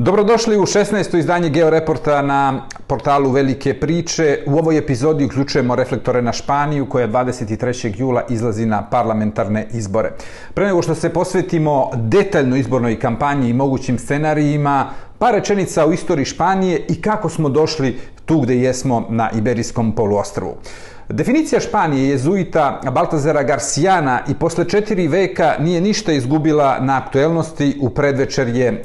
Dobrodošli u 16. izdanje Georeporta na portalu Velike priče. U ovoj epizodi uključujemo reflektore na Španiju koja 23. jula izlazi na parlamentarne izbore. Pre nego što se posvetimo detaljno izbornoj kampanji i mogućim scenarijima, par rečenica o istoriji Španije i kako smo došli tu gde jesmo na Iberijskom poluostrvu. Definicija Španije jezuita Baltazara Garcijana i posle četiri veka nije ništa izgubila na aktuelnosti u predvečerje e,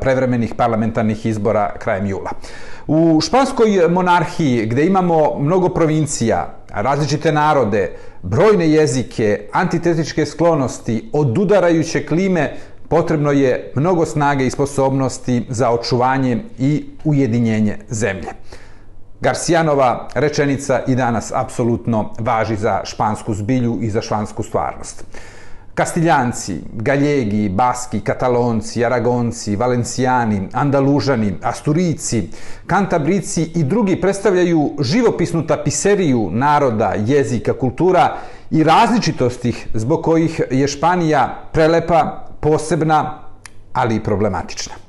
prevremenih parlamentarnih izbora krajem jula. U španskoj monarhiji, gde imamo mnogo provincija, različite narode, brojne jezike, antitetičke sklonosti, odudarajuće klime, potrebno je mnogo snage i sposobnosti za očuvanje i ujedinjenje zemlje. Garcijanova rečenica i danas apsolutno važi za špansku zbilju i za špansku stvarnost. Kastiljanci, Galjegi, Baski, Katalonci, Aragonci, Valencijani, Andalužani, Asturici, Kantabrici i drugi predstavljaju živopisnu tapiseriju naroda, jezika, kultura i različitostih zbog kojih je Španija prelepa, posebna, ali i problematična.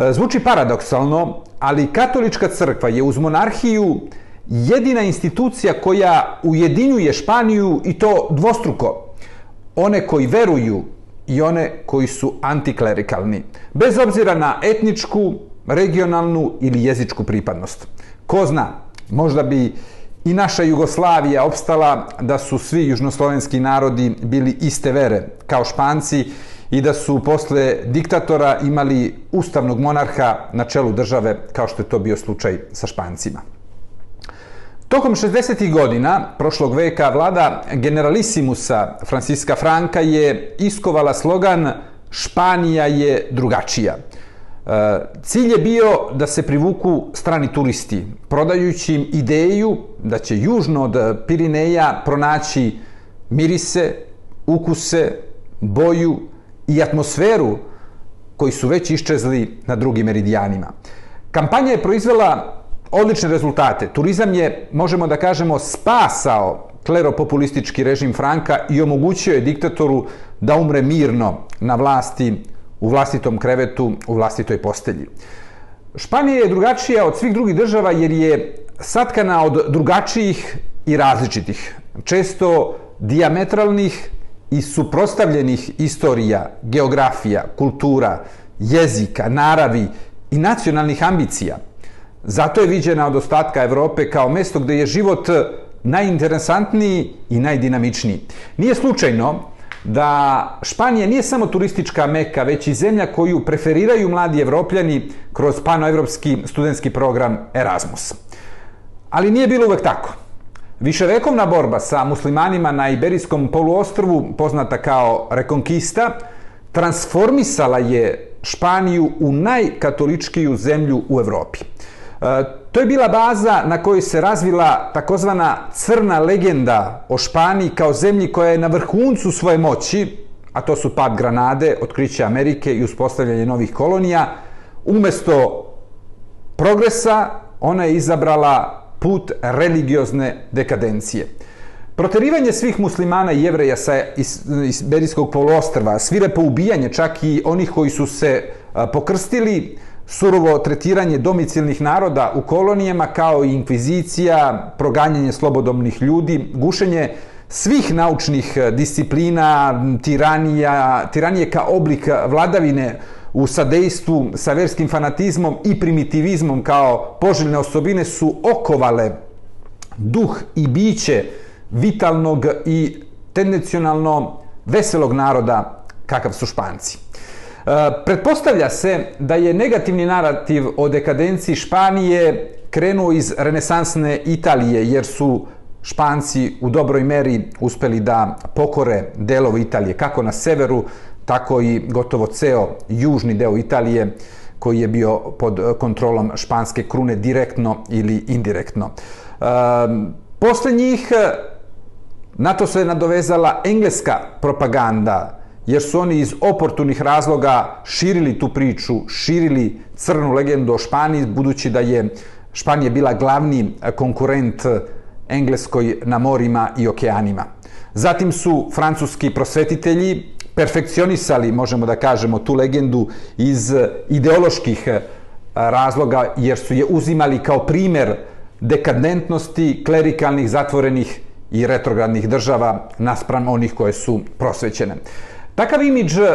E, zvuči paradoksalno, ali katolička crkva je uz monarhiju jedina institucija koja ujedinjuje Španiju i to dvostruko. One koji veruju i one koji su antiklerikalni. Bez obzira na etničku, regionalnu ili jezičku pripadnost. Ko zna, možda bi i naša Jugoslavija opstala da su svi južnoslovenski narodi bili iste vere kao Španci i da su posle diktatora imali ustavnog monarha na čelu države, kao što je to bio slučaj sa Špancima. Tokom 60. godina prošlog veka vlada generalisimusa Franciska Franka je iskovala slogan Španija je drugačija. E, cilj je bio da se privuku strani turisti, prodajući im ideju da će južno od Pirineja pronaći mirise, ukuse, boju, i atmosferu koji su već iščezli na drugim meridijanima. Kampanja je proizvela odlične rezultate. Turizam je, možemo da kažemo, spasao kleropopulistički režim Franka i omogućio je diktatoru da umre mirno na vlasti, u vlastitom krevetu, u vlastitoj postelji. Španija je drugačija od svih drugih država jer je satkana od drugačijih i različitih, često diametralnih i suprostavljenih istorija, geografija, kultura, jezika, naravi i nacionalnih ambicija. Zato je viđena od ostatka Evrope kao mesto gde je život najinteresantniji i najdinamičniji. Nije slučajno da Španija nije samo turistička meka, već i zemlja koju preferiraju mladi evropljani kroz panoevropski studentski program Erasmus. Ali nije bilo uvek tako. Viševekovna borba sa muslimanima na Iberijskom poluostrvu, poznata kao Rekonkista, transformisala je Španiju u najkatoličkiju zemlju u Evropi. E, to je bila baza na kojoj se razvila takozvana crna legenda o Španiji kao zemlji koja je na vrhuncu svoje moći, a to su pad Granade, otkriće Amerike i uspostavljanje novih kolonija. Umesto progresa, ona je izabrala put religiozne dekadencije. Proterivanje svih muslimana i jevreja sa Berijskog poluostrva, svirepo ubijanje čak i onih koji su se pokrstili, surovo tretiranje domicilnih naroda u kolonijama kao i inkvizicija, proganjanje slobodomnih ljudi, gušenje svih naučnih disciplina, tiranija, tiranije kao oblik vladavine u sadejstvu sa verskim fanatizmom i primitivizmom kao poželjne osobine su okovale duh i biće vitalnog i tendencionalno veselog naroda kakav su Španci. E, pretpostavlja se da je negativni narativ o dekadenciji Španije krenuo iz renesansne Italije, jer su Španci u dobroj meri uspeli da pokore delove Italije, kako na severu, tako i gotovo ceo južni deo Italije koji je bio pod kontrolom španske krune direktno ili indirektno. E, posle njih eh, na to se nadovezala engleska propaganda, jer su oni iz oportunih razloga širili tu priču, širili crnu legendu o Španiji, budući da je Španija bila glavni eh, konkurent eh, Engleskoj na morima i okeanima. Zatim su francuski prosvetitelji perfekcionisali, možemo da kažemo, tu legendu iz ideoloških eh, razloga, jer su je uzimali kao primer dekadentnosti klerikalnih, zatvorenih i retrogradnih država naspram onih koje su prosvećene. Takav imidž e,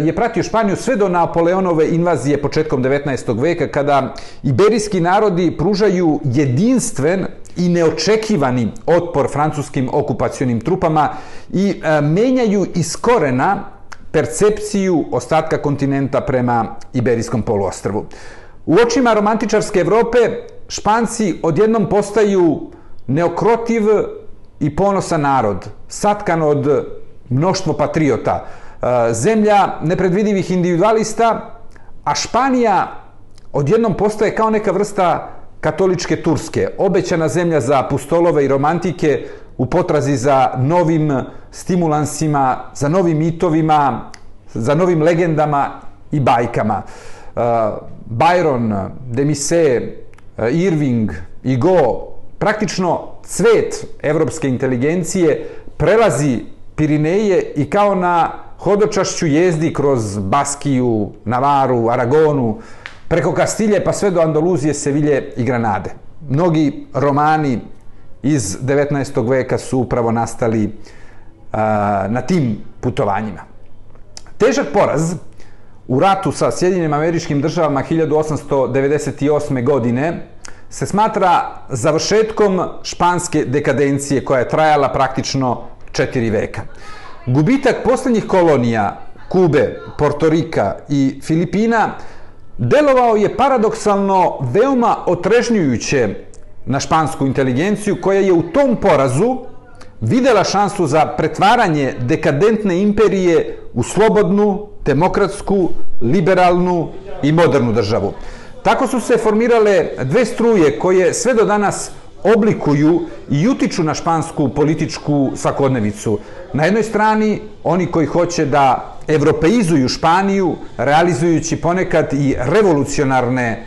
je pratio Španiju sve do Napoleonove invazije početkom 19. veka, kada iberijski narodi pružaju jedinstven i neočekivani otpor francuskim okupacionim trupama i e, menjaju iz korena percepciju ostatka kontinenta prema Iberijskom poluostrvu. U očima romantičarske Evrope Španci odjednom postaju neokrotiv i ponosan narod, satkan od mnoštvo patriota, e, zemlja nepredvidivih individualista, a Španija odjednom postaje kao neka vrsta katoličke Turske, obećana zemlja za pustolove i romantike u potrazi za novim stimulansima, za novim mitovima, za novim legendama i bajkama. E, Byron, Demise, Irving, Igo, praktično cvet evropske inteligencije prelazi Pirineje i kao na hodočašću jezdi kroz Baskiju, Navaru, Aragonu, preko Kastilje pa sve do Andaluzije, Sevilje i Granade. Mnogi romani iz 19. veka su upravo nastali uh, na tim putovanjima. Težak poraz u ratu sa Sjedinim američkim državama 1898. godine se smatra završetkom španske dekadencije koja je trajala praktično četiri veka. Gubitak posljednjih kolonija Kube, Portorika i Filipina delovao je paradoksalno veoma otrežnjujuće na špansku inteligenciju koja je u tom porazu videla šansu za pretvaranje dekadentne imperije u slobodnu, demokratsku, liberalnu i modernu državu. Tako su se formirale dve struje koje sve do danas oblikuju i utiču na špansku političku svakodnevicu. Na jednoj strani, oni koji hoće da evropeizuju Španiju, realizujući ponekad i revolucionarne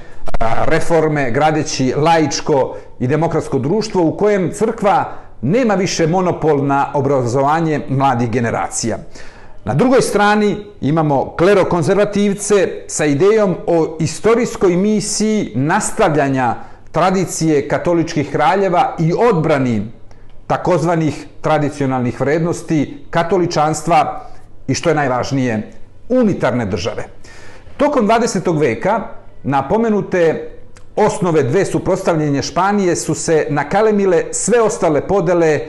reforme, gradeći laičko i demokratsko društvo u kojem crkva nema više monopol na obrazovanje mladih generacija. Na drugoj strani imamo klerokonzervativce sa idejom o istorijskoj misiji nastavljanja tradicije katoličkih kraljeva i odbrani takozvanih tradicionalnih vrednosti katoličanstva i što je najvažnije, unitarne države. Tokom 20. veka napomenute osnove dve suprostavljenje Španije su se nakalemile sve ostale podele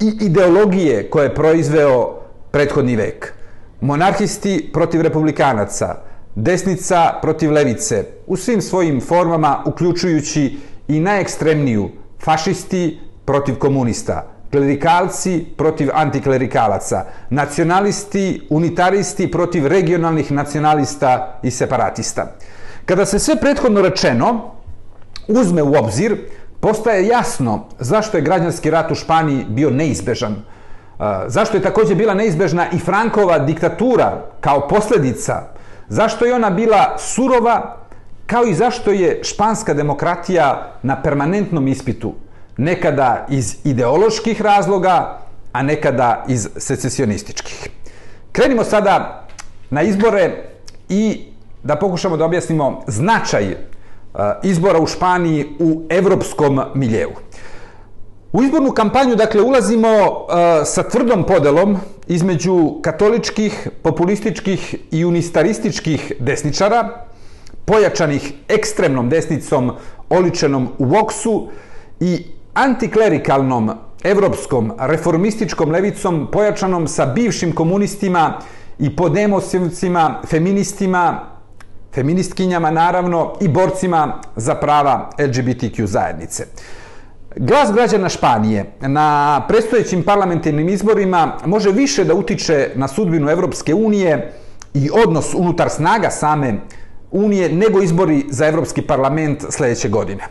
i ideologije koje je proizveo prethodni vek. Monarhisti protiv republikanaca, desnica protiv levice, u svim svojim formama uključujući i najekstremniju fašisti protiv komunista, klerikalci protiv antiklerikalaca, nacionalisti, unitaristi protiv regionalnih nacionalista i separatista. Kada se sve prethodno rečeno uzme u obzir, postaje jasno zašto je građanski rat u Španiji bio neizbežan. Uh, zašto je također bila neizbežna i Frankova diktatura kao posljedica? Zašto je ona bila surova kao i zašto je španska demokratija na permanentnom ispitu, nekada iz ideoloških razloga, a nekada iz secesionističkih. Krenimo sada na izbore i da pokušamo da objasnimo značaj e, izbora u Španiji u evropskom miljevu. U izbornu kampanju, dakle, ulazimo uh, sa tvrdom podelom između katoličkih, populističkih i unistarističkih desničara, pojačanih ekstremnom desnicom oličenom u Voksu i antiklerikalnom evropskom reformističkom levicom pojačanom sa bivšim komunistima i podemosivcima, feministima, feministkinjama naravno i borcima za prava LGBTQ zajednice. Glas građana Španije na predstojećim parlamentarnim izborima može više da utiče na sudbinu Evropske unije i odnos unutar snaga same unije nego izbori za Evropski parlament sljedeće godine.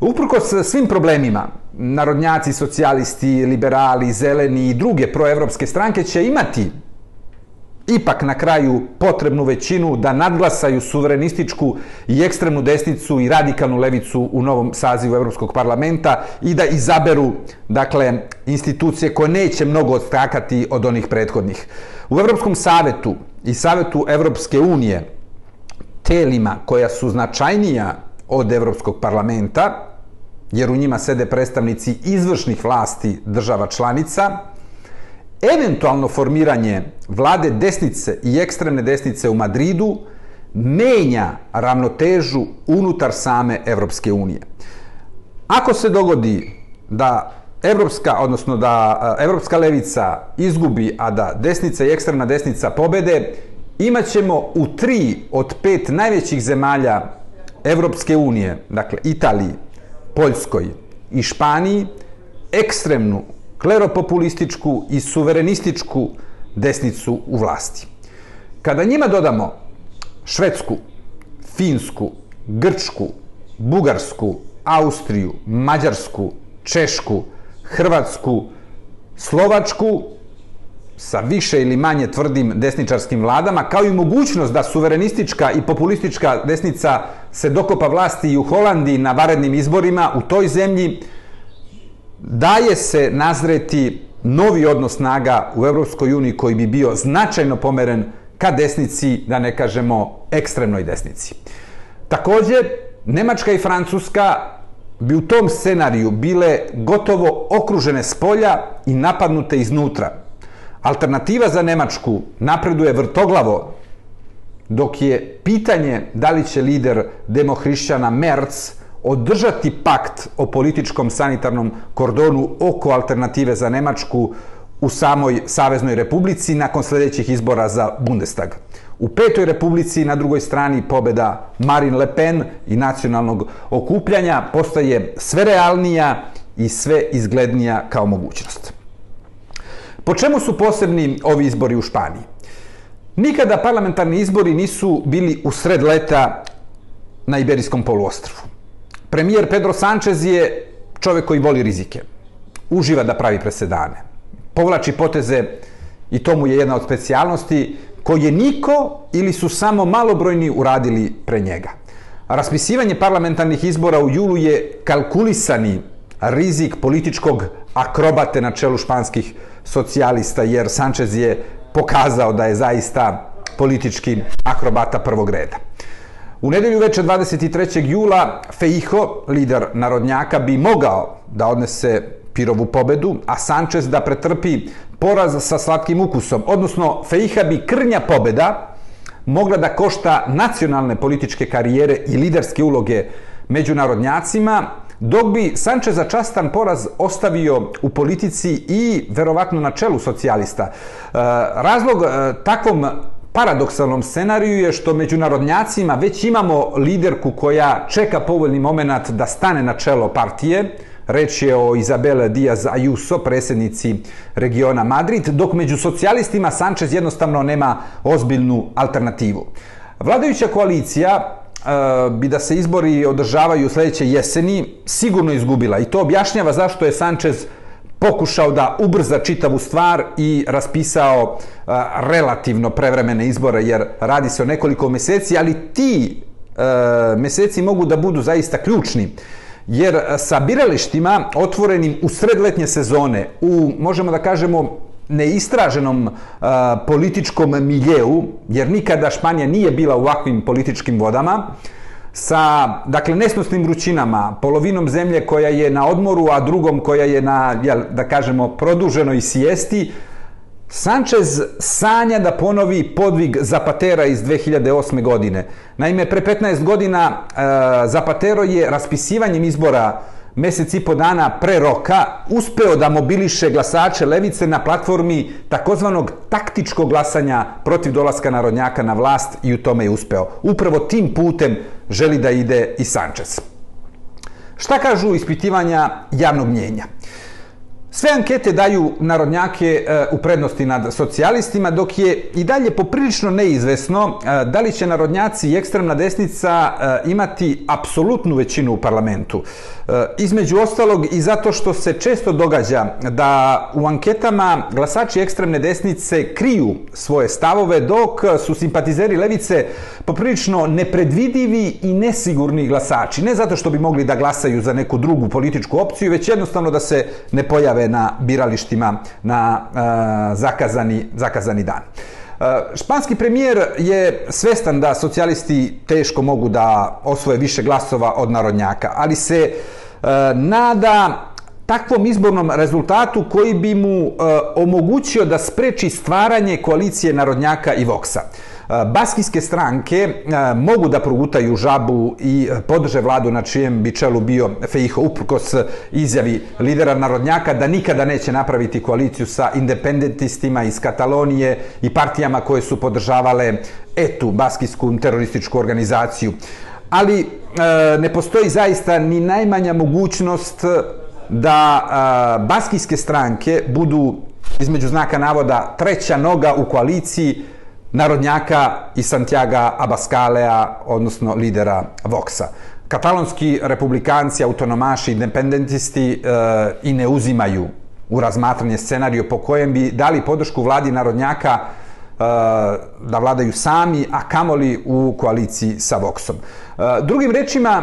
Uprkos svim problemima, narodnjaci, socijalisti, liberali, zeleni i druge proevropske stranke će imati ipak na kraju potrebnu većinu da nadglasaju suverenističku i ekstremnu desnicu i radikalnu levicu u novom sazivu Evropskog parlamenta i da izaberu dakle, institucije koje neće mnogo odstrakati od onih prethodnih. U Evropskom savetu i Savetu Evropske unije telima koja su značajnija od Evropskog parlamenta, jer u njima sede predstavnici izvršnih vlasti država članica, eventualno formiranje vlade desnice i ekstremne desnice u Madridu menja ravnotežu unutar same Evropske unije. Ako se dogodi da Evropska, odnosno da e, Evropska levica izgubi, a da desnica i ekstremna desnica pobede, imaćemo u tri od pet najvećih zemalja Evropske unije, dakle Italiji, Poljskoj i Španiji, ekstremnu kleropopulističku i suverenističku desnicu u vlasti. Kada njima dodamo Švedsku, Finsku, Grčku, Bugarsku, Austriju, Mađarsku, Češku, Hrvatsku, Slovačku, sa više ili manje tvrdim desničarskim vladama, kao i mogućnost da suverenistička i populistička desnica se dokopa vlasti i u Holandiji na varednim izborima u toj zemlji, daje se nazreti novi odnos snaga u Evropskoj uniji koji bi bio značajno pomeren ka desnici, da ne kažemo ekstremnoj desnici. Takođe, Nemačka i Francuska bi u tom scenariju bile gotovo okružene s polja i napadnute iznutra. Alternativa za Nemačku napreduje vrtoglavo, dok je pitanje da li će lider demohrišćana Merz održati pakt o političkom sanitarnom kordonu oko alternative za Nemačku u samoj Saveznoj republici nakon sljedećih izbora za Bundestag. U petoj republici na drugoj strani pobeda Marine Le Pen i nacionalnog okupljanja postaje sve realnija i sve izglednija kao mogućnost. Po čemu su posebni ovi izbori u Španiji? Nikada parlamentarni izbori nisu bili u sred leta na Iberijskom poluostrvu. Premijer Pedro Sanchez je čovjek koji voli rizike. Uživa da pravi presedane. Povlači poteze i to mu je jedna od specijalnosti koje niko ili su samo malobrojni uradili pre njega. Raspisivanje parlamentarnih izbora u julu je kalkulisani rizik političkog akrobate na čelu španskih socijalista, jer Sanchez je pokazao da je zaista politički akrobata prvog reda. U nedelju večer 23. jula Feijo, lider narodnjaka, bi mogao da odnese Pirovu pobedu, a Sanchez da pretrpi poraz sa slatkim ukusom. Odnosno, Feiha bi krnja pobeda mogla da košta nacionalne političke karijere i liderske uloge među narodnjacima, dok bi Sanchez za častan poraz ostavio u politici i verovatno na čelu socijalista. E, razlog e, takvom paradoksalnom scenariju je što među narodnjacima već imamo liderku koja čeka povoljni moment da stane na čelo partije. Reč je o Izabela Diaz Ayuso, predsjednici regiona Madrid, dok među socijalistima Sanchez jednostavno nema ozbiljnu alternativu. Vladajuća koalicija bi da se izbori održavaju sljedeće jeseni sigurno izgubila i to objašnjava zašto je Sanchez pokušao da ubrza čitavu stvar i raspisao relativno prevremene izbore, jer radi se o nekoliko meseci, ali ti meseci mogu da budu zaista ključni. Jer sa biralištima otvorenim u sredletnje sezone, u, možemo da kažemo, neistraženom političkom miljeu, jer nikada Španija nije bila u ovakvim političkim vodama, sa, dakle, nesnosnim vrućinama, polovinom zemlje koja je na odmoru, a drugom koja je na, jel, da kažemo, produženoj sijesti, Sanchez sanja da ponovi podvig Zapatera iz 2008. godine. Naime, pre 15 godina e, Zapatero je raspisivanjem izbora mjesec i po dana pre roka uspeo da mobiliše glasače levice na platformi takozvanog taktičkog glasanja protiv dolaska narodnjaka na vlast i u tome je uspeo. Upravo tim putem želi da ide i Sanchez. Šta kažu ispitivanja javnog mnjenja? Sve ankete daju narodnjake e, u prednosti nad socijalistima, dok je i dalje poprilično neizvesno e, da li će narodnjaci i ekstremna desnica e, imati apsolutnu većinu u parlamentu. E, između ostalog i zato što se često događa da u anketama glasači ekstremne desnice kriju svoje stavove dok su simpatizeri levice poprilično nepredvidivi i nesigurni glasači. Ne zato što bi mogli da glasaju za neku drugu političku opciju, već jednostavno da se ne pojave na biralištima na uh, zakazani, zakazani dan. Španski premijer je svestan da socijalisti teško mogu da osvoje više glasova od narodnjaka, ali se e, nada takvom izbornom rezultatu koji bi mu e, omogućio da spreči stvaranje koalicije narodnjaka i Voksa. Baskijske stranke mogu da progutaju žabu i e, podrže vladu na čijem bi čelu bio Fejho uprkos izjavi lidera narodnjaka da nikada neće napraviti koaliciju sa independentistima iz Katalonije i partijama koje su podržavale etu, baskijsku terorističku organizaciju. Ali e, ne postoji zaista ni najmanja mogućnost da e, baskijske stranke budu između znaka navoda treća noga u koaliciji narodnjaka i Santiago Abascalea, odnosno lidera Voxa. Katalonski republikanci, autonomaši, independentisti e, i ne uzimaju u razmatranje scenariju po kojem bi dali podršku vladi narodnjaka e, da vladaju sami, a kamoli u koaliciji sa Voxom. E, drugim rečima,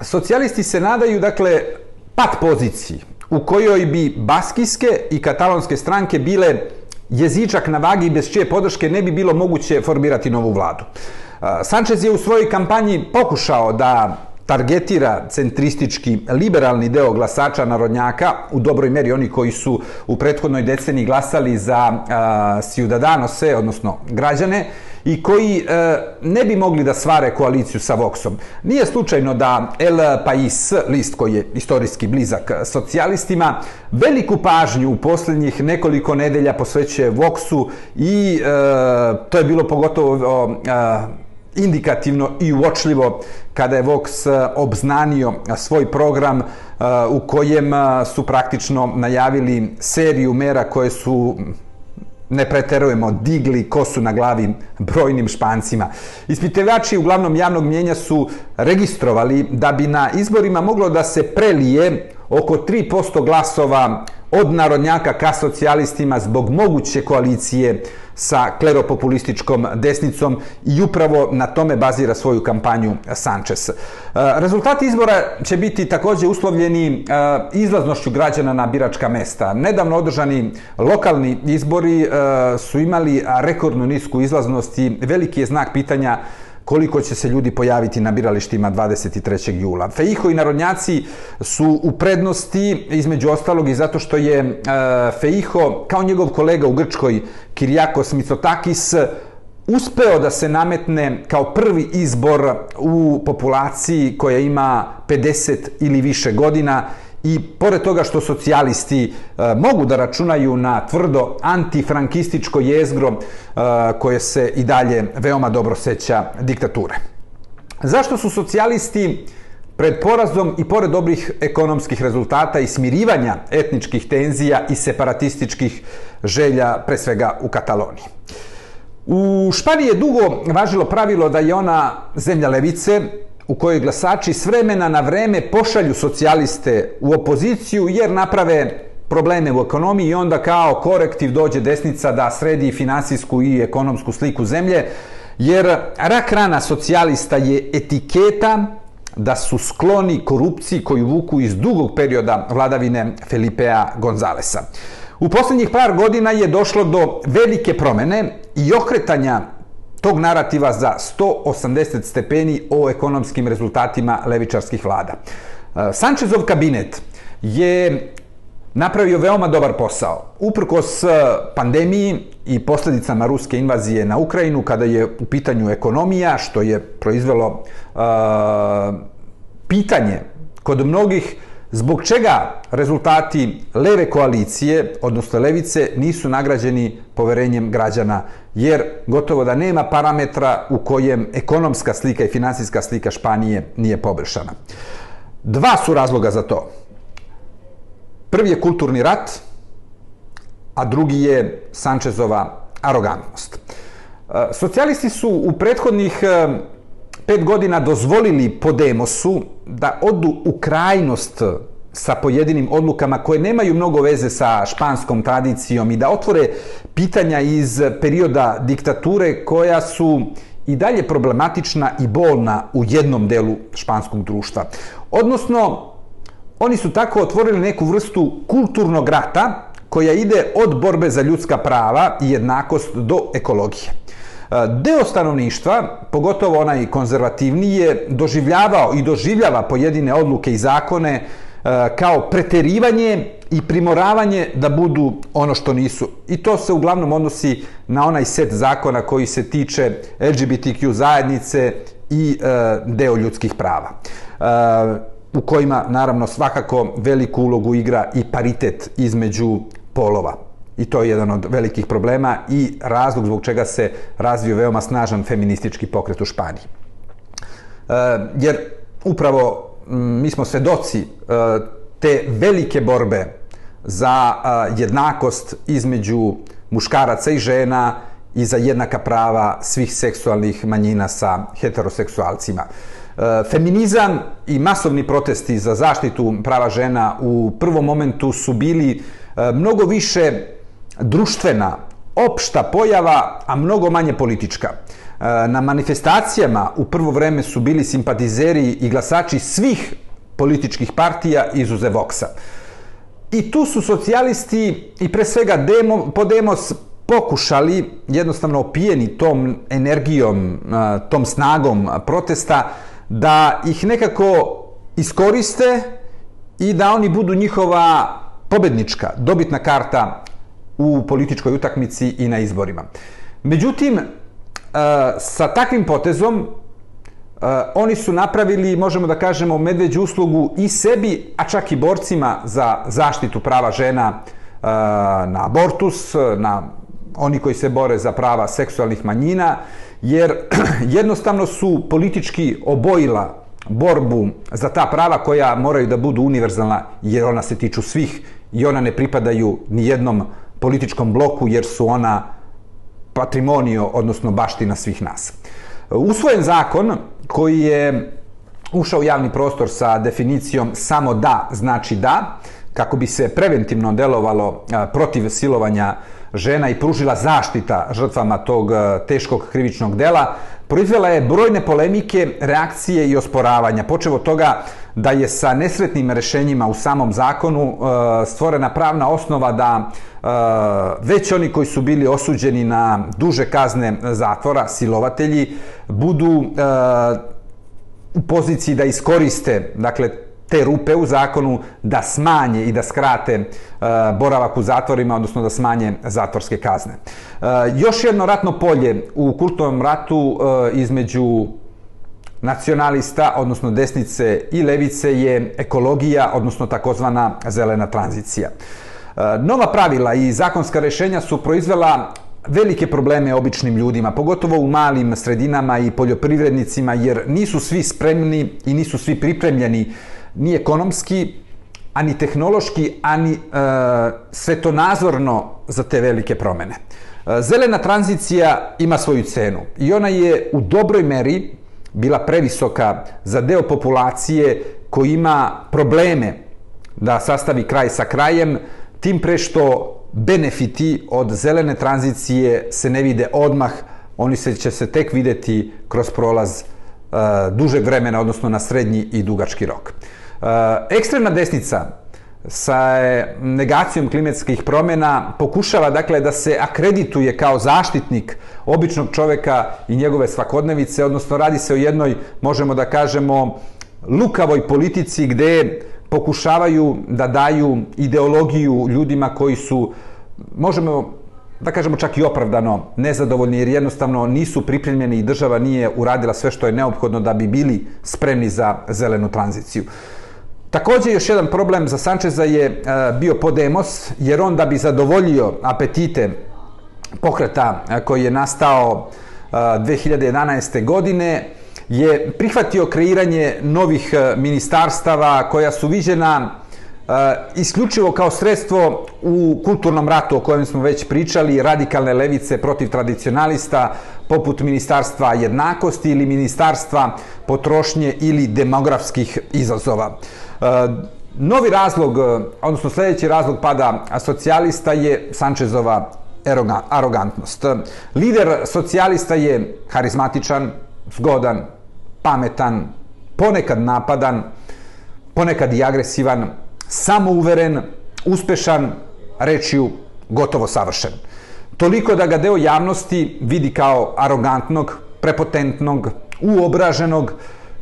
socijalisti se nadaju, dakle, pat poziciji u kojoj bi baskijske i katalonske stranke bile jezičak na vagi bez čije podrške ne bi bilo moguće formirati novu vladu. Sanchez je u svojoj kampanji pokušao da targetira centristički liberalni deo glasača narodnjaka, u dobroj meri oni koji su u prethodnoj deceniji glasali za uh, Ciudadanose, odnosno građane, i koji e, ne bi mogli da svare koaliciju sa Voxom. Nije slučajno da El Pais, list koji je istorijski blizak socijalistima, veliku pažnju u posljednjih nekoliko nedelja posvećuje Voxu i e, to je bilo pogotovo e, indikativno i uočljivo kada je Vox e, obznanio svoj program e, u kojem e, su praktično najavili seriju mera koje su ne preterujemo, digli kosu na glavi brojnim špancima. Ispitevači uglavnom javnog mjenja su registrovali da bi na izborima moglo da se prelije oko 3% glasova od narodnjaka ka socijalistima zbog moguće koalicije sa kleropopulističkom desnicom i upravo na tome bazira svoju kampanju Sanchez. E, rezultati izbora će biti također uslovljeni e, izlaznošću građana na biračka mesta. Nedavno održani lokalni izbori e, su imali rekordnu nisku izlaznost i veliki je znak pitanja koliko će se ljudi pojaviti na biralištima 23. jula. Feiho i narodnjaci su u prednosti, između ostalog i zato što je e, kao njegov kolega u Grčkoj, Kirijakos Mitsotakis, uspeo da se nametne kao prvi izbor u populaciji koja ima 50 ili više godina i pored toga što socijalisti e, mogu da računaju na tvrdo antifrankističko jezgro e, koje se i dalje veoma dobro seća diktature. Zašto su socijalisti pred porazom i pored dobrih ekonomskih rezultata i smirivanja etničkih tenzija i separatističkih želja, pre svega u Kataloniji? U Španiji je dugo važilo pravilo da je ona zemlja levice, u kojoj glasači s vremena na vreme pošalju socijaliste u opoziciju jer naprave probleme u ekonomiji i onda kao korektiv dođe desnica da sredi finansijsku i ekonomsku sliku zemlje, jer rak rana socijalista je etiketa da su skloni korupciji koju vuku iz dugog perioda vladavine Felipea Gonzalesa. U posljednjih par godina je došlo do velike promene i okretanja tog narativa za 180 stepeni o ekonomskim rezultatima levičarskih vlada. E, Sančezov kabinet je napravio veoma dobar posao. Uprkos e, pandemiji i posljedicama ruske invazije na Ukrajinu, kada je u pitanju ekonomija, što je proizvelo uh, pitanje kod mnogih Zbog čega rezultati leve koalicije, odnosno levice, nisu nagrađeni poverenjem građana? Jer gotovo da nema parametra u kojem ekonomska slika i finansijska slika Španije nije pobršana. Dva su razloga za to. Prvi je kulturni rat, a drugi je Sančezova arogantnost. E, socijalisti su u prethodnih e, pet godina dozvolili Podemosu da odu u krajnost sa pojedinim odlukama koje nemaju mnogo veze sa španskom tradicijom i da otvore pitanja iz perioda diktature koja su i dalje problematična i bolna u jednom delu španskog društva. Odnosno, oni su tako otvorili neku vrstu kulturnog rata koja ide od borbe za ljudska prava i jednakost do ekologije. Deo stanovništva, pogotovo onaj konzervativniji, je doživljavao i doživljava pojedine odluke i zakone kao preterivanje i primoravanje da budu ono što nisu. I to se uglavnom odnosi na onaj set zakona koji se tiče LGBTQ zajednice i e, deo ljudskih prava. E, u kojima naravno svakako veliku ulogu igra i paritet između polova. I to je jedan od velikih problema i razlog zbog čega se razvio veoma snažan feministički pokret u Španiji. E, jer upravo mi smo svedoci e, te velike borbe za e, jednakost između muškaraca i žena i za jednaka prava svih seksualnih manjina sa heteroseksualcima. E, feminizam i masovni protesti za zaštitu prava žena u prvom momentu su bili e, mnogo više društvena, opšta pojava, a mnogo manje politička. E, na manifestacijama u prvo vreme su bili simpatizeri i glasači svih političkih partija izuze Voksa. I tu su socijalisti i pre svega demo, Podemos pokušali, jednostavno opijeni tom energijom, e, tom snagom protesta, da ih nekako iskoriste i da oni budu njihova pobednička, dobitna karta u političkoj utakmici i na izborima. Međutim, e, sa takvim potezom Uh, oni su napravili, možemo da kažemo, medveđu uslugu i sebi, a čak i borcima za zaštitu prava žena uh, na abortus, na oni koji se bore za prava seksualnih manjina, jer jednostavno su politički obojila borbu za ta prava koja moraju da budu univerzalna, jer ona se tiču svih i ona ne pripadaju ni jednom političkom bloku, jer su ona patrimonio, odnosno baština svih nas. Usvojen zakon koji je ušao u javni prostor sa definicijom samo da znači da, kako bi se preventivno delovalo protiv silovanja žena i pružila zaštita žrtvama tog teškog krivičnog dela, proizvela je brojne polemike, reakcije i osporavanja. Počevo toga da je sa nesretnim rešenjima u samom zakonu e, stvorena pravna osnova da e, već oni koji su bili osuđeni na duže kazne zatvora, silovatelji, budu e, u poziciji da iskoriste, dakle, te rupe u zakonu da smanje i da skrate e, boravak u zatvorima, odnosno da smanje zatvorske kazne. E, još jedno ratno polje u kulturnom ratu e, između nacionalista, odnosno desnice i levice je ekologija, odnosno takozvana zelena tranzicija. E, nova pravila i zakonska rešenja su proizvela velike probleme običnim ljudima, pogotovo u malim sredinama i poljoprivrednicima, jer nisu svi spremni i nisu svi pripremljeni ni ekonomski, ani tehnološki, ani e, svetonazorno za te velike promene. E, zelena tranzicija ima svoju cenu i ona je u dobroj meri bila previsoka za deo populacije koji ima probleme da sastavi kraj sa krajem, tim pre što benefiti od zelene tranzicije se ne vide odmah, oni se će se tek videti kroz prolaz uh, dužeg vremena, odnosno na srednji i dugački rok. Eh, ekstremna desnica sa eh, negacijom klimatskih promjena pokušava dakle da se akredituje kao zaštitnik običnog čoveka i njegove svakodnevice, odnosno radi se o jednoj, možemo da kažemo, lukavoj politici gde pokušavaju da daju ideologiju ljudima koji su, možemo da kažemo čak i opravdano nezadovoljni jer jednostavno nisu pripremljeni i država nije uradila sve što je neophodno da bi bili spremni za zelenu tranziciju. Također još jedan problem za Sančeza je eh, bio Podemos jer on da bi zadovoljio apetite pokreta eh, koji je nastao eh, 2011. Godine je prihvatio kreiranje novih ministarstava koja su viđena isključivo kao sredstvo u kulturnom ratu o kojem smo već pričali, radikalne levice protiv tradicionalista, poput Ministarstva jednakosti ili Ministarstva potrošnje ili demografskih izazova. E, novi razlog, e, odnosno sljedeći razlog pada socijalista je Sančezova arogantnost. Lider socijalista je harizmatičan, zgodan, pametan, ponekad napadan, ponekad i agresivan, samouveren, uspešan, rečju gotovo savršen. Toliko da ga deo javnosti vidi kao arogantnog, prepotentnog, uobraženog,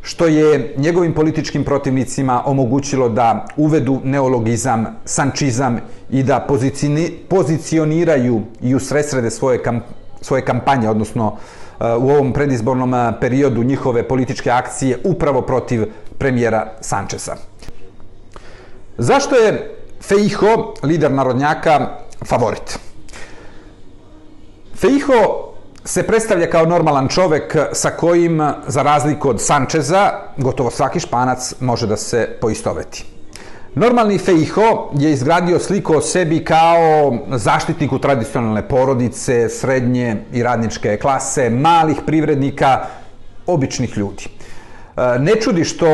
što je njegovim političkim protivnicima omogućilo da uvedu neologizam, sančizam i da pozicioniraju i usresrede svoje, kamp, svoje kampanje, odnosno uh, u ovom predizbornom uh, periodu njihove političke akcije upravo protiv premijera Sančesa. Zašto je Feiho, lider narodnjaka, favorit? Feiho se predstavlja kao normalan čovek sa kojim, za razliku od Sančeza, gotovo svaki španac može da se poistoveti. Normalni Feiho je izgradio sliku o sebi kao zaštitniku tradicionalne porodice, srednje i radničke klase, malih privrednika, običnih ljudi. E, ne čudi što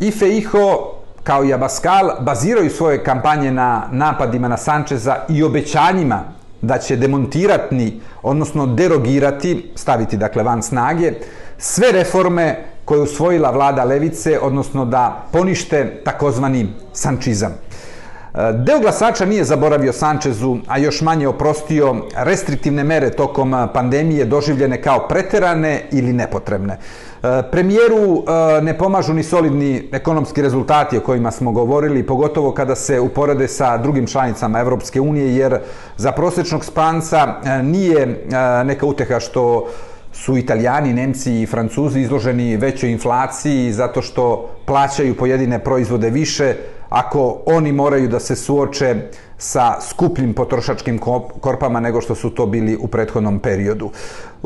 i Feiho kao i Abascal baziraju svoje kampanje na napadima na Sančeza i obećanjima da će demontirati, odnosno derogirati, staviti dakle van snage, sve reforme koje usvojila vlada Levice, odnosno da ponište takozvani sančizam. E, deo glasača nije zaboravio Sančezu, a još manje oprostio restriktivne mere tokom pandemije doživljene kao preterane ili nepotrebne. E, premijeru e, ne pomažu ni solidni ekonomski rezultati o kojima smo govorili, pogotovo kada se uporede sa drugim članicama Evropske unije, jer za prosječnog spanca e, nije neka uteha što su italijani, nemci i francuzi izloženi većoj inflaciji zato što plaćaju pojedine proizvode više, ako oni moraju da se suoče sa skupljim potrošačkim korpama nego što su to bili u prethodnom periodu.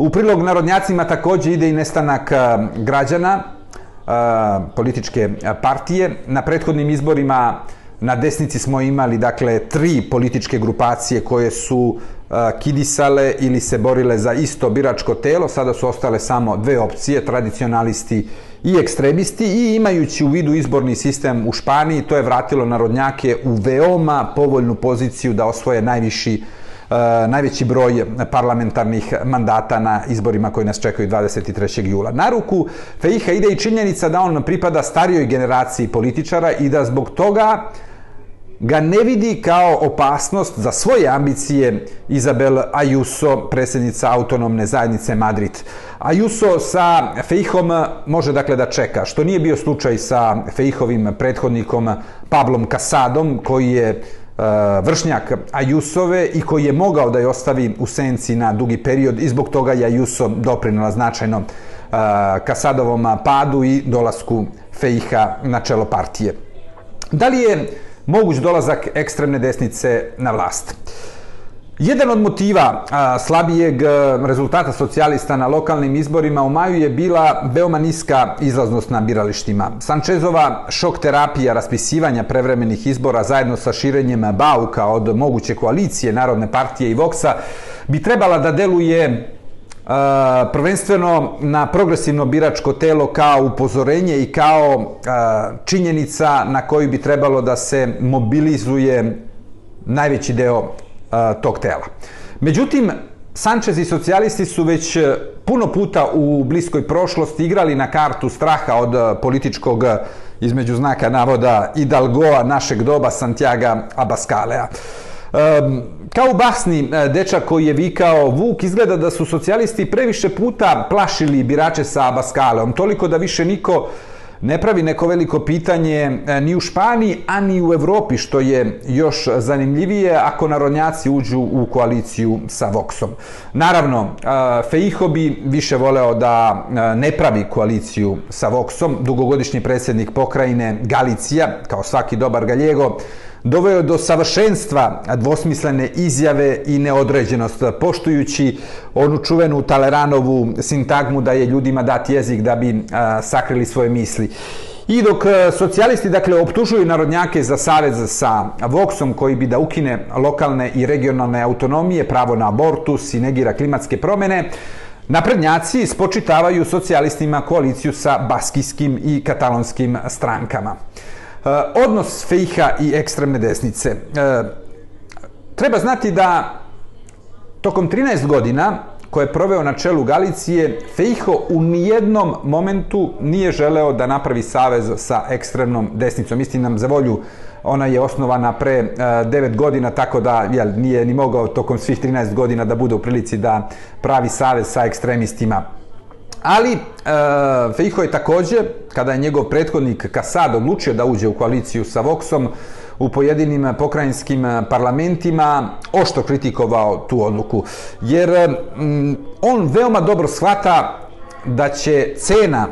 U prilog narodnjacima takođe ide i nestanak eh, građana, eh, političke eh, partije. Na prethodnim izborima na desnici smo imali dakle tri političke grupacije koje su kidisale ili se borile za isto biračko telo, sada su ostale samo dve opcije, tradicionalisti i ekstremisti i imajući u vidu izborni sistem u Španiji, to je vratilo narodnjake u veoma povoljnu poziciju da osvoje najviši Eh, najveći broj parlamentarnih mandata na izborima koji nas čekaju 23. jula. Na ruku Feiha ide i činjenica da on pripada starijoj generaciji političara i da zbog toga ga ne vidi kao opasnost za svoje ambicije Izabel Ayuso, predsjednica autonomne zajednice Madrid. Ayuso sa Fejhom može dakle da čeka, što nije bio slučaj sa Fejhovim prethodnikom Pablom Casadom, koji je Eh, vršnjak Ajusove i koji je mogao da je ostavi u senci na dugi period i zbog toga je Ajuso doprinula značajno eh, Kasadovom padu i dolasku Fejha na čelo partije. Da li je moguć dolazak ekstremne desnice na vlast. Jedan od motiva a, slabijeg e, rezultata socijalista na lokalnim izborima u maju je bila veoma niska izlaznost na biralištima. Sančezova šok terapija raspisivanja prevremenih izbora zajedno sa širenjem Bauka od moguće koalicije Narodne partije i Voksa bi trebala da deluje e, prvenstveno na progresivno biračko telo kao upozorenje i kao e, činjenica na koju bi trebalo da se mobilizuje najveći deo tog tela. Međutim, Sanchez i socijalisti su već e, puno puta u bliskoj prošlosti igrali na kartu straha od e, političkog e, između znaka navoda dalgoa našeg doba Santiago Abascalea. Um, kao u basni dečak koji je vikao Vuk, izgleda da su socijalisti previše puta plašili birače sa Abascaleom, toliko da više niko ne pravi neko veliko pitanje e, ni u Španiji, a ni u Evropi, što je još zanimljivije ako narodnjaci uđu u koaliciju sa Voxom. Naravno, e, Feiho bi više voleo da e, ne pravi koaliciju sa Voxom. Dugogodišnji predsjednik pokrajine Galicija, kao svaki dobar galjego, doveo do savršenstva dvosmislene izjave i neodređenost, poštujući onu čuvenu Taleranovu sintagmu da je ljudima dat jezik da bi a, sakrili svoje misli. I dok e, socijalisti dakle optužuju narodnjake za savez sa Voxom koji bi da ukine lokalne i regionalne autonomije, pravo na abortus i negira klimatske promene, Naprednjaci spočitavaju socijalistima koaliciju sa baskijskim i katalonskim strankama. Eh, odnos fejha i ekstremne desnice. Eh, treba znati da tokom 13 godina koje je proveo na čelu Galicije, Fejho u nijednom momentu nije želeo da napravi savez sa ekstremnom desnicom. Istinom za volju, ona je osnovana pre eh, 9 godina, tako da jel, nije ni mogao tokom svih 13 godina da bude u prilici da pravi savez sa ekstremistima. Ali e, Fejho je takođe, kada je njegov prethodnik Kasad odlučio da uđe u koaliciju sa Voxom, u pojedinim pokrajinskim parlamentima ošto kritikovao tu odluku. Jer mm, on veoma dobro shvata da će cena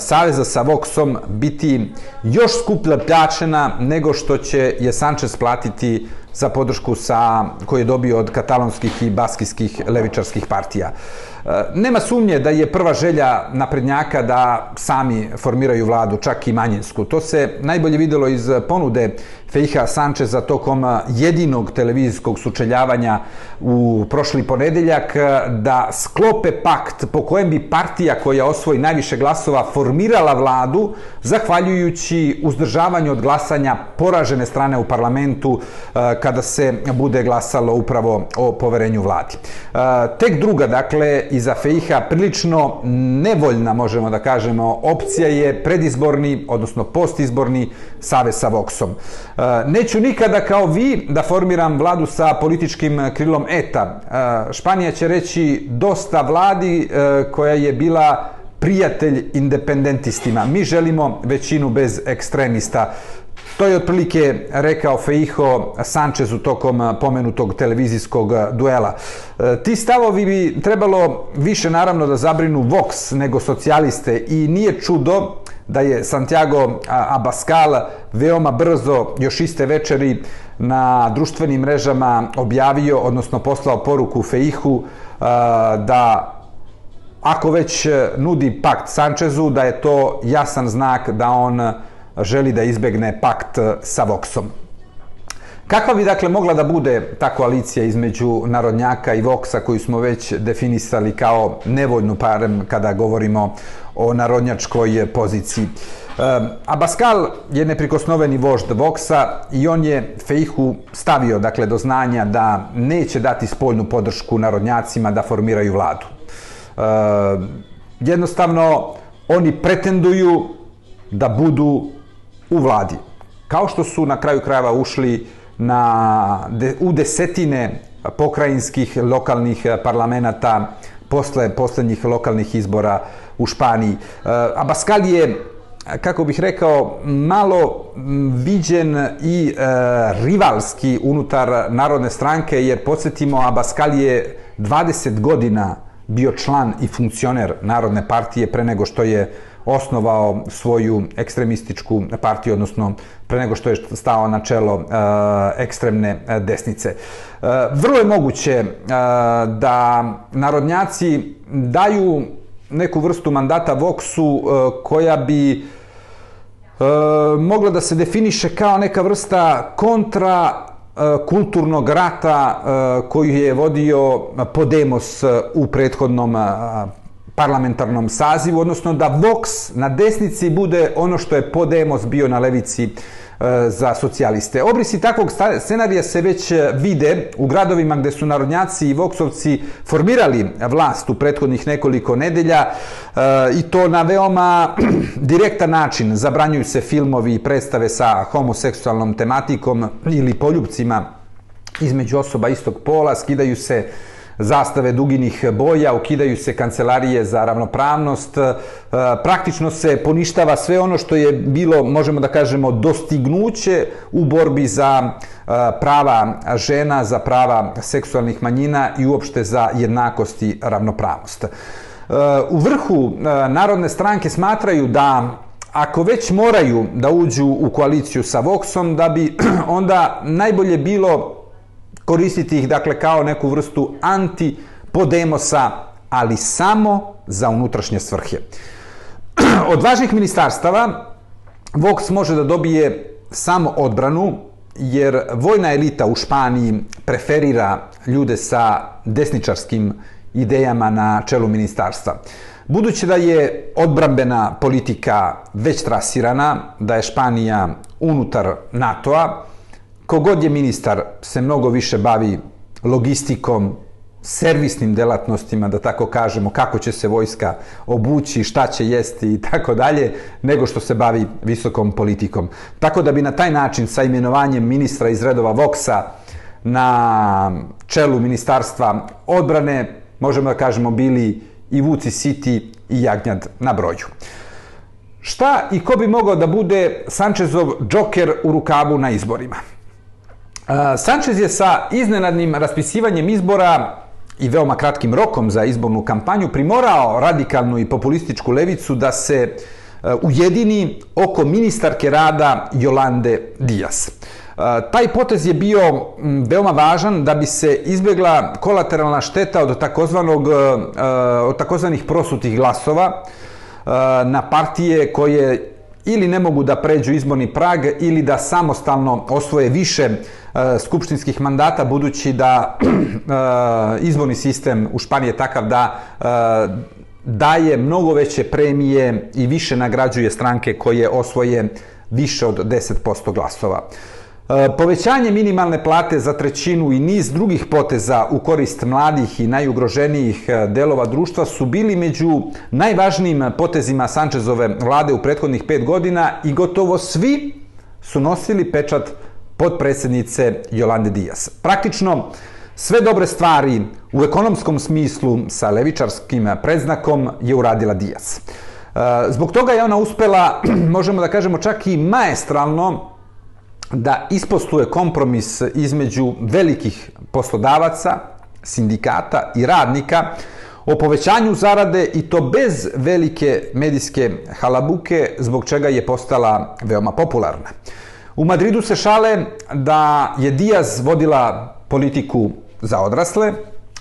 Saveza sa Voxom biti još skuplja pljačena nego što će je Sanchez platiti za podršku sa, koju je dobio od katalonskih i baskijskih levičarskih partija. Uh, E, nema sumnje da je prva želja naprednjaka da sami formiraju vladu, čak i manjinsku. To se najbolje videlo iz ponude Fejha Sančeza tokom jedinog televizijskog sučeljavanja u prošli ponedeljak e, da sklope pakt po kojem bi partija koja osvoji najviše glasova formirala vladu zahvaljujući uzdržavanju od glasanja poražene strane u parlamentu e, kada se bude glasalo upravo o poverenju vladi. Tek druga, dakle, iza Fejha prilično nevoljna, možemo da kažemo, opcija je predizborni, odnosno postizborni save sa Voxom. E, neću nikada kao vi da formiram vladu sa političkim krilom ETA. E, Španija će reći dosta vladi e, koja je bila prijatelj independentistima. Mi želimo većinu bez ekstremista. To je otprilike rekao Feijo Sančezu tokom pomenutog televizijskog duela. E, ti stavovi bi trebalo više naravno da zabrinu Vox nego socijaliste i nije čudo da je Santiago Abascal veoma brzo, još iste večeri, na društvenim mrežama objavio, odnosno poslao poruku Feihu e, da ako već e, nudi pakt Sančezu, da je to jasan znak da on želi da izbegne pakt eh, sa Voxom. Kakva bi dakle mogla da bude ta koalicija između Narodnjaka i Voxa koju smo već definisali kao nevoljnu parem kada govorimo o narodnjačkoj poziciji? Eh, Abaskal je neprikosnoveni vožd Voxa i on je Fejhu stavio dakle, do znanja da neće dati spoljnu podršku narodnjacima da formiraju vladu. Eh, jednostavno, oni pretenduju da budu u vladi. Kao što su na kraju krajeva ušli na, de, u desetine pokrajinskih lokalnih eh, parlamenta posle poslednjih lokalnih izbora u Španiji. E, Abascal je kako bih rekao, malo mm, viđen i e, rivalski unutar Narodne stranke, jer podsjetimo, Abascal je 20 godina bio član i funkcioner Narodne partije pre nego što je osnovao svoju ekstremističku partiju, odnosno pre nego što je stao na čelo e, ekstremne e, desnice. E, vrlo je moguće da narodnjaci daju neku vrstu mandata Voxu koja bi mogla da se definiše kao neka vrsta kontra kulturnog rata koju je vodio Podemos u prethodnom parlamentarnom sazivu, odnosno da Vox na desnici bude ono što je Podemos bio na levici e, za socijaliste. Obrisi takvog scenarija se već e, vide u gradovima gde su narodnjaci i voksovci formirali vlast u prethodnih nekoliko nedelja e, i to na veoma direktan način. Zabranjuju se filmovi i predstave sa homoseksualnom tematikom ili poljubcima između osoba istog pola, skidaju se zastave duginih boja, ukidaju se kancelarije za ravnopravnost, e, praktično se poništava sve ono što je bilo, možemo da kažemo, dostignuće u borbi za e, prava žena, za prava seksualnih manjina i uopšte za jednakost i ravnopravnost. E, u vrhu Narodne stranke smatraju da ako već moraju da uđu u koaliciju sa Voxom, da bi onda najbolje bilo koristiti ih dakle kao neku vrstu antipodemosa, ali samo za unutrašnje svrhe. Od važnih ministarstava Vox može da dobije samo odbranu, jer vojna elita u Španiji preferira ljude sa desničarskim idejama na čelu ministarstva. Budući da je odbrambena politika već trasirana, da je Španija unutar NATO-a, kogod je ministar se mnogo više bavi logistikom, servisnim delatnostima, da tako kažemo, kako će se vojska obući, šta će jesti i tako dalje, nego što se bavi visokom politikom. Tako da bi na taj način sa imenovanjem ministra iz redova Voksa na čelu ministarstva odbrane, možemo da kažemo, bili i Vuci City i Jagnjad na broju. Šta i ko bi mogao da bude Sančezov džoker u rukavu na izborima? Sanchez je sa iznenadnim raspisivanjem izbora i veoma kratkim rokom za izbornu kampanju primorao radikalnu i populističku levicu da se e, ujedini oko ministarke rada Jolande Dijas. E, taj potez je bio veoma važan da bi se izbjegla kolateralna šteta od takozvanog e, od takozvanih prosutih glasova na partije koje ili ne mogu da pređu izborni prag ili da samostalno osvoje više E, skupštinskih mandata budući da e, izborni sistem u Španiji je takav da e, daje mnogo veće premije i više nagrađuje stranke koje osvoje više od 10% glasova. Povećanje minimalne plate za trećinu i niz drugih poteza u korist mladih i najugroženijih delova društva su bili među najvažnijim potezima Sančezove vlade u prethodnih pet godina i gotovo svi su nosili pečat podpredsjednice Jolande Dijas. Praktično, sve dobre stvari u ekonomskom smislu sa levičarskim predznakom je uradila Dijas. E, zbog toga je ona uspela, možemo da kažemo čak i maestralno, da ispostuje kompromis između velikih poslodavaca, sindikata i radnika o povećanju zarade i to bez velike medijske halabuke, zbog čega je postala veoma popularna. U Madridu se šale da je Diaz vodila politiku za odrasle,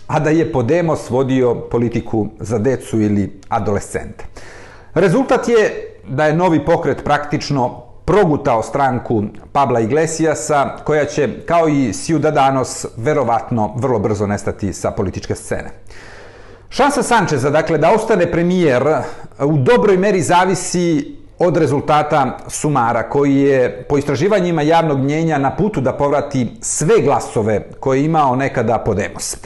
a da je Podemos vodio politiku za decu ili adolescente. Rezultat je da je novi pokret praktično progutao stranku Pabla Iglesiasa, koja će, kao i Ciudadanos, verovatno vrlo brzo nestati sa političke scene. Šansa Sančeza, dakle, da ostane premijer, u dobroj meri zavisi od rezultata Sumara, koji je po istraživanjima javnog mnjenja na putu da povrati sve glasove koje je imao nekada Podemos.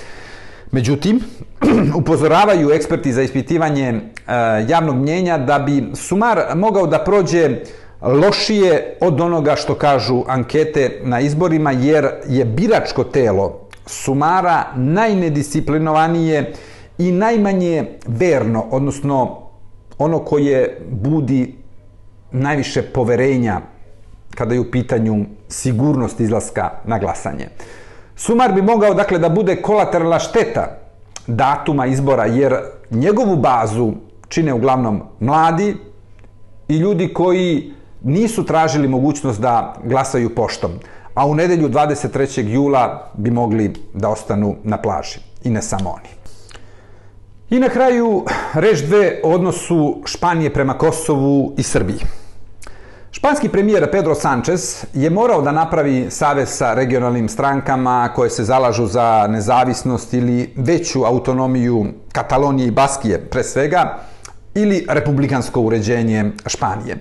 Međutim, upozoravaju eksperti za ispitivanje e, javnog mnjenja da bi Sumar mogao da prođe lošije od onoga što kažu ankete na izborima, jer je biračko telo sumara najnedisciplinovanije i najmanje verno, odnosno ono koje budi najviše poverenja kada je u pitanju sigurnost izlaska na glasanje. Sumar bi mogao dakle da bude kolateralna šteta datuma izbora, jer njegovu bazu čine uglavnom mladi i ljudi koji nisu tražili mogućnost da glasaju poštom, a u nedelju 23. jula bi mogli da ostanu na plaži. I ne samo oni. I na kraju reč dve o odnosu Španije prema Kosovu i Srbiji. Španski premijer Pedro Sanchez je morao da napravi savez sa regionalnim strankama koje se zalažu za nezavisnost ili veću autonomiju Katalonije i Baskije pre svega, ili republikansko uređenje Španije.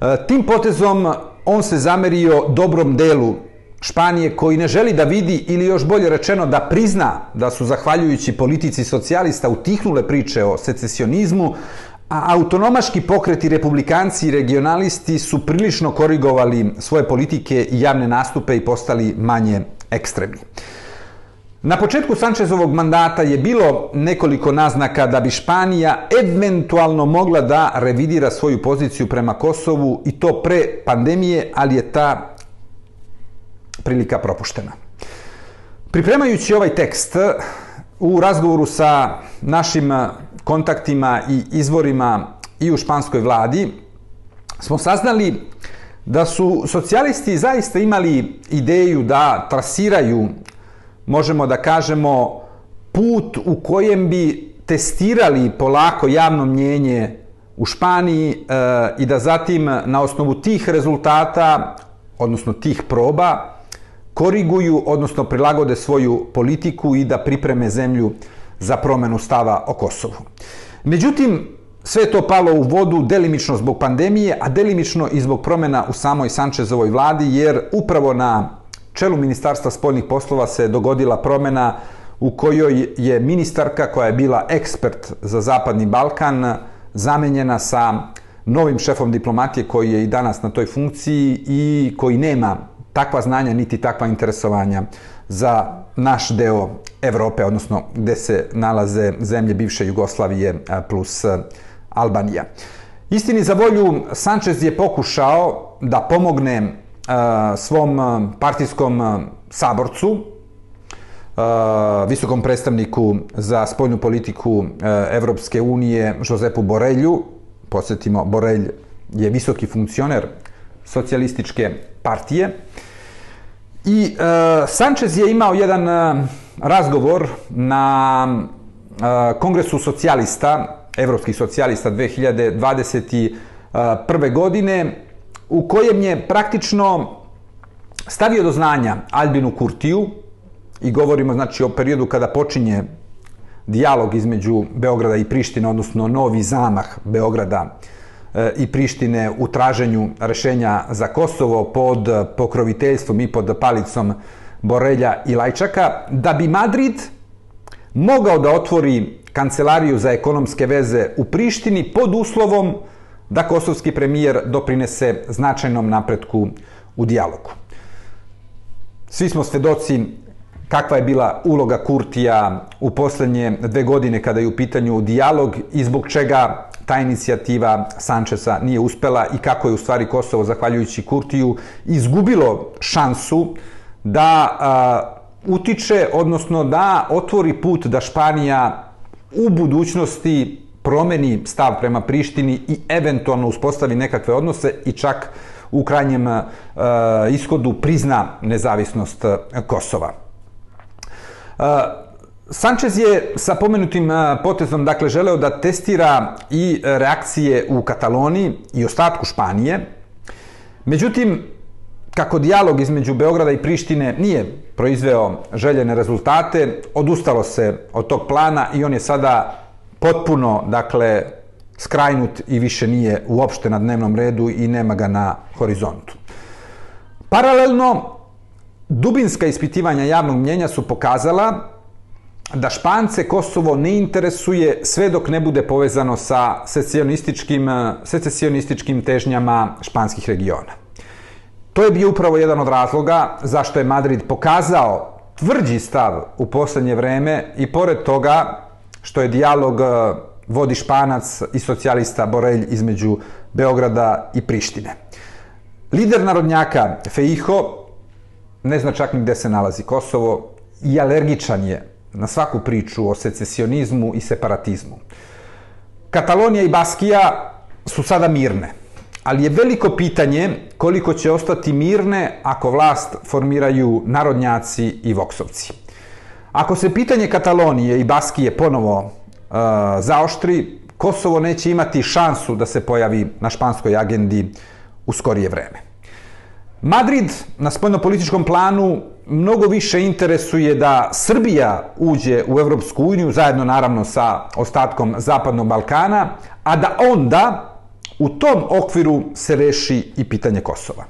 E, tim potezom on se zamerio dobrom delu Španije koji ne želi da vidi ili još bolje rečeno da prizna da su zahvaljujući politici socijalista utihnule priče o secesionizmu, a autonomaški pokreti republikanci i regionalisti su prilično korigovali svoje politike i javne nastupe i postali manje ekstremni. Na početku Sančezovog mandata je bilo nekoliko naznaka da bi Španija eventualno mogla da revidira svoju poziciju prema Kosovu i to pre pandemije, ali je ta prilika propuštena. Pripremajući ovaj tekst u razgovoru sa našim kontaktima i izvorima i u španskoj vladi, smo saznali da su socijalisti zaista imali ideju da trasiraju možemo da kažemo, put u kojem bi testirali polako javno mnjenje u Španiji e, i da zatim na osnovu tih rezultata, odnosno tih proba, koriguju, odnosno prilagode svoju politiku i da pripreme zemlju za promenu stava o Kosovu. Međutim, sve to palo u vodu delimično zbog pandemije, a delimično i zbog promena u samoj Sančezovoj vladi, jer upravo na čelu Ministarstva spoljnih poslova se dogodila promena u kojoj je ministarka koja je bila ekspert za Zapadni Balkan zamenjena sa novim šefom diplomatije koji je i danas na toj funkciji i koji nema takva znanja niti takva interesovanja za naš deo Evrope, odnosno gde se nalaze zemlje bivše Jugoslavije plus Albanija. Istini za volju, Sanchez je pokušao da pomogne svom partijskom saborcu, visokom predstavniku za spoljnu politiku Evropske unije, Josepu Borelju. Posjetimo, Borelj je visoki funkcioner socijalističke partije. I e, Sanchez je imao jedan e, razgovor na e, kongresu socijalista, evropskih socijalista 2021. godine, u kojem je praktično stavio do znanja Albinu Kurtiju i govorimo znači o periodu kada počinje dijalog između Beograda i Prištine, odnosno novi zamah Beograda i Prištine u traženju rešenja za Kosovo pod pokroviteljstvom i pod palicom Borelja i Lajčaka, da bi Madrid mogao da otvori kancelariju za ekonomske veze u Prištini pod uslovom da kosovski premijer doprinese značajnom napretku u dijalogu. Svi smo svedoci kakva je bila uloga Kurtija u posljednje dve godine kada je u pitanju dijalog i zbog čega ta inicijativa Sančesa nije uspela i kako je u stvari Kosovo, zahvaljujući Kurtiju, izgubilo šansu da a, utiče, odnosno da otvori put da Španija u budućnosti promeni stav prema Prištini i eventualno uspostavi nekakve odnose i čak u krajnjem e, ishodu prizna nezavisnost Kosova. E, Sanchez je sa pomenutim e, potezom dakle želeo da testira i reakcije u Kataloniji i ostatku Španije. Međutim, kako dijalog između Beograda i Prištine nije proizveo željene rezultate, odustalo se od tog plana i on je sada potpuno, dakle, skrajnut i više nije uopšte na dnevnom redu i nema ga na horizontu. Paralelno, dubinska ispitivanja javnog mnjenja su pokazala da Špance Kosovo ne interesuje sve dok ne bude povezano sa secesionističkim, e, secesionističkim težnjama španskih regiona. To je bio upravo jedan od razloga zašto je Madrid pokazao tvrđi stav u poslednje vreme i pored toga što je dijalog e, vodi Španac i socijalista Borelj između Beograda i Prištine. Lider narodnjaka Feiho ne zna čak ni gde se nalazi Kosovo i alergičan je na svaku priču o secesionizmu i separatizmu. Katalonija i Baskija su sada mirne, ali je veliko pitanje koliko će ostati mirne ako vlast formiraju narodnjaci i voksovci. Ako se pitanje Katalonije i Baskije ponovo e, zaoštri, Kosovo neće imati šansu da se pojavi na španskoj agendi u skorije vreme. Madrid na spoljnopolitičkom planu mnogo više interesuje da Srbija uđe u Evropsku uniju, zajedno naravno sa ostatkom Zapadnog Balkana, a da onda u tom okviru se reši i pitanje Kosova.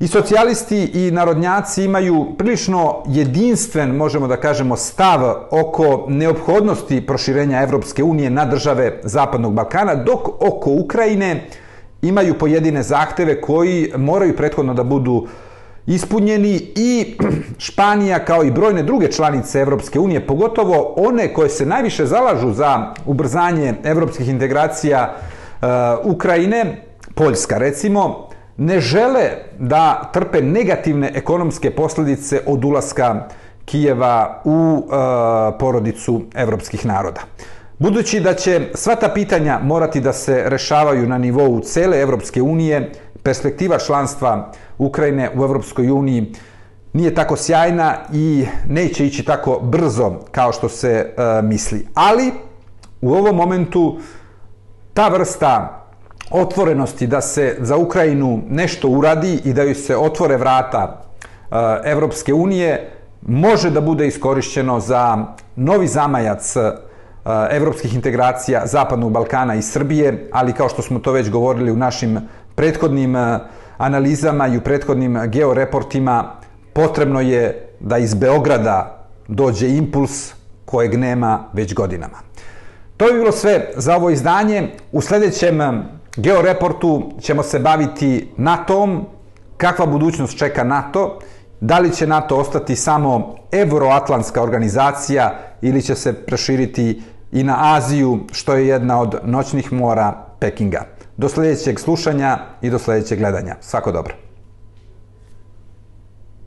I socijalisti i narodnjaci imaju prilično jedinstven, možemo da kažemo, stav oko neophodnosti proširenja Evropske unije na države Zapadnog Balkana, dok oko Ukrajine imaju pojedine zahteve koji moraju prethodno da budu ispunjeni i Španija kao i brojne druge članice Evropske unije, pogotovo one koje se najviše zalažu za ubrzanje evropskih integracija eh, Ukrajine, Poljska recimo, ne žele da trpe negativne ekonomske posljedice od ulaska Kijeva u e, porodicu evropskih naroda. Budući da će sva ta pitanja morati da se rešavaju na nivou cele Evropske unije, perspektiva članstva Ukrajine u Evropskoj uniji nije tako sjajna i neće ići tako brzo kao što se e, misli. Ali u ovom momentu ta vrsta otvorenosti da se za Ukrajinu nešto uradi i da joj se otvore vrata e, Evropske unije može da bude iskorišćeno za novi zamajac e, evropskih integracija Zapadnog Balkana i Srbije, ali kao što smo to već govorili u našim prethodnim uh, analizama i u prethodnim georeportima, potrebno je da iz Beograda dođe impuls kojeg nema već godinama. To je bilo sve za ovo izdanje. U sljedećem um, georeportu ćemo se baviti NATO-om, kakva budućnost čeka NATO, da li će NATO ostati samo euroatlantska organizacija ili će se proširiti i na Aziju, što je jedna od noćnih mora Pekinga. Do sljedećeg slušanja i do sljedećeg gledanja. Svako dobro.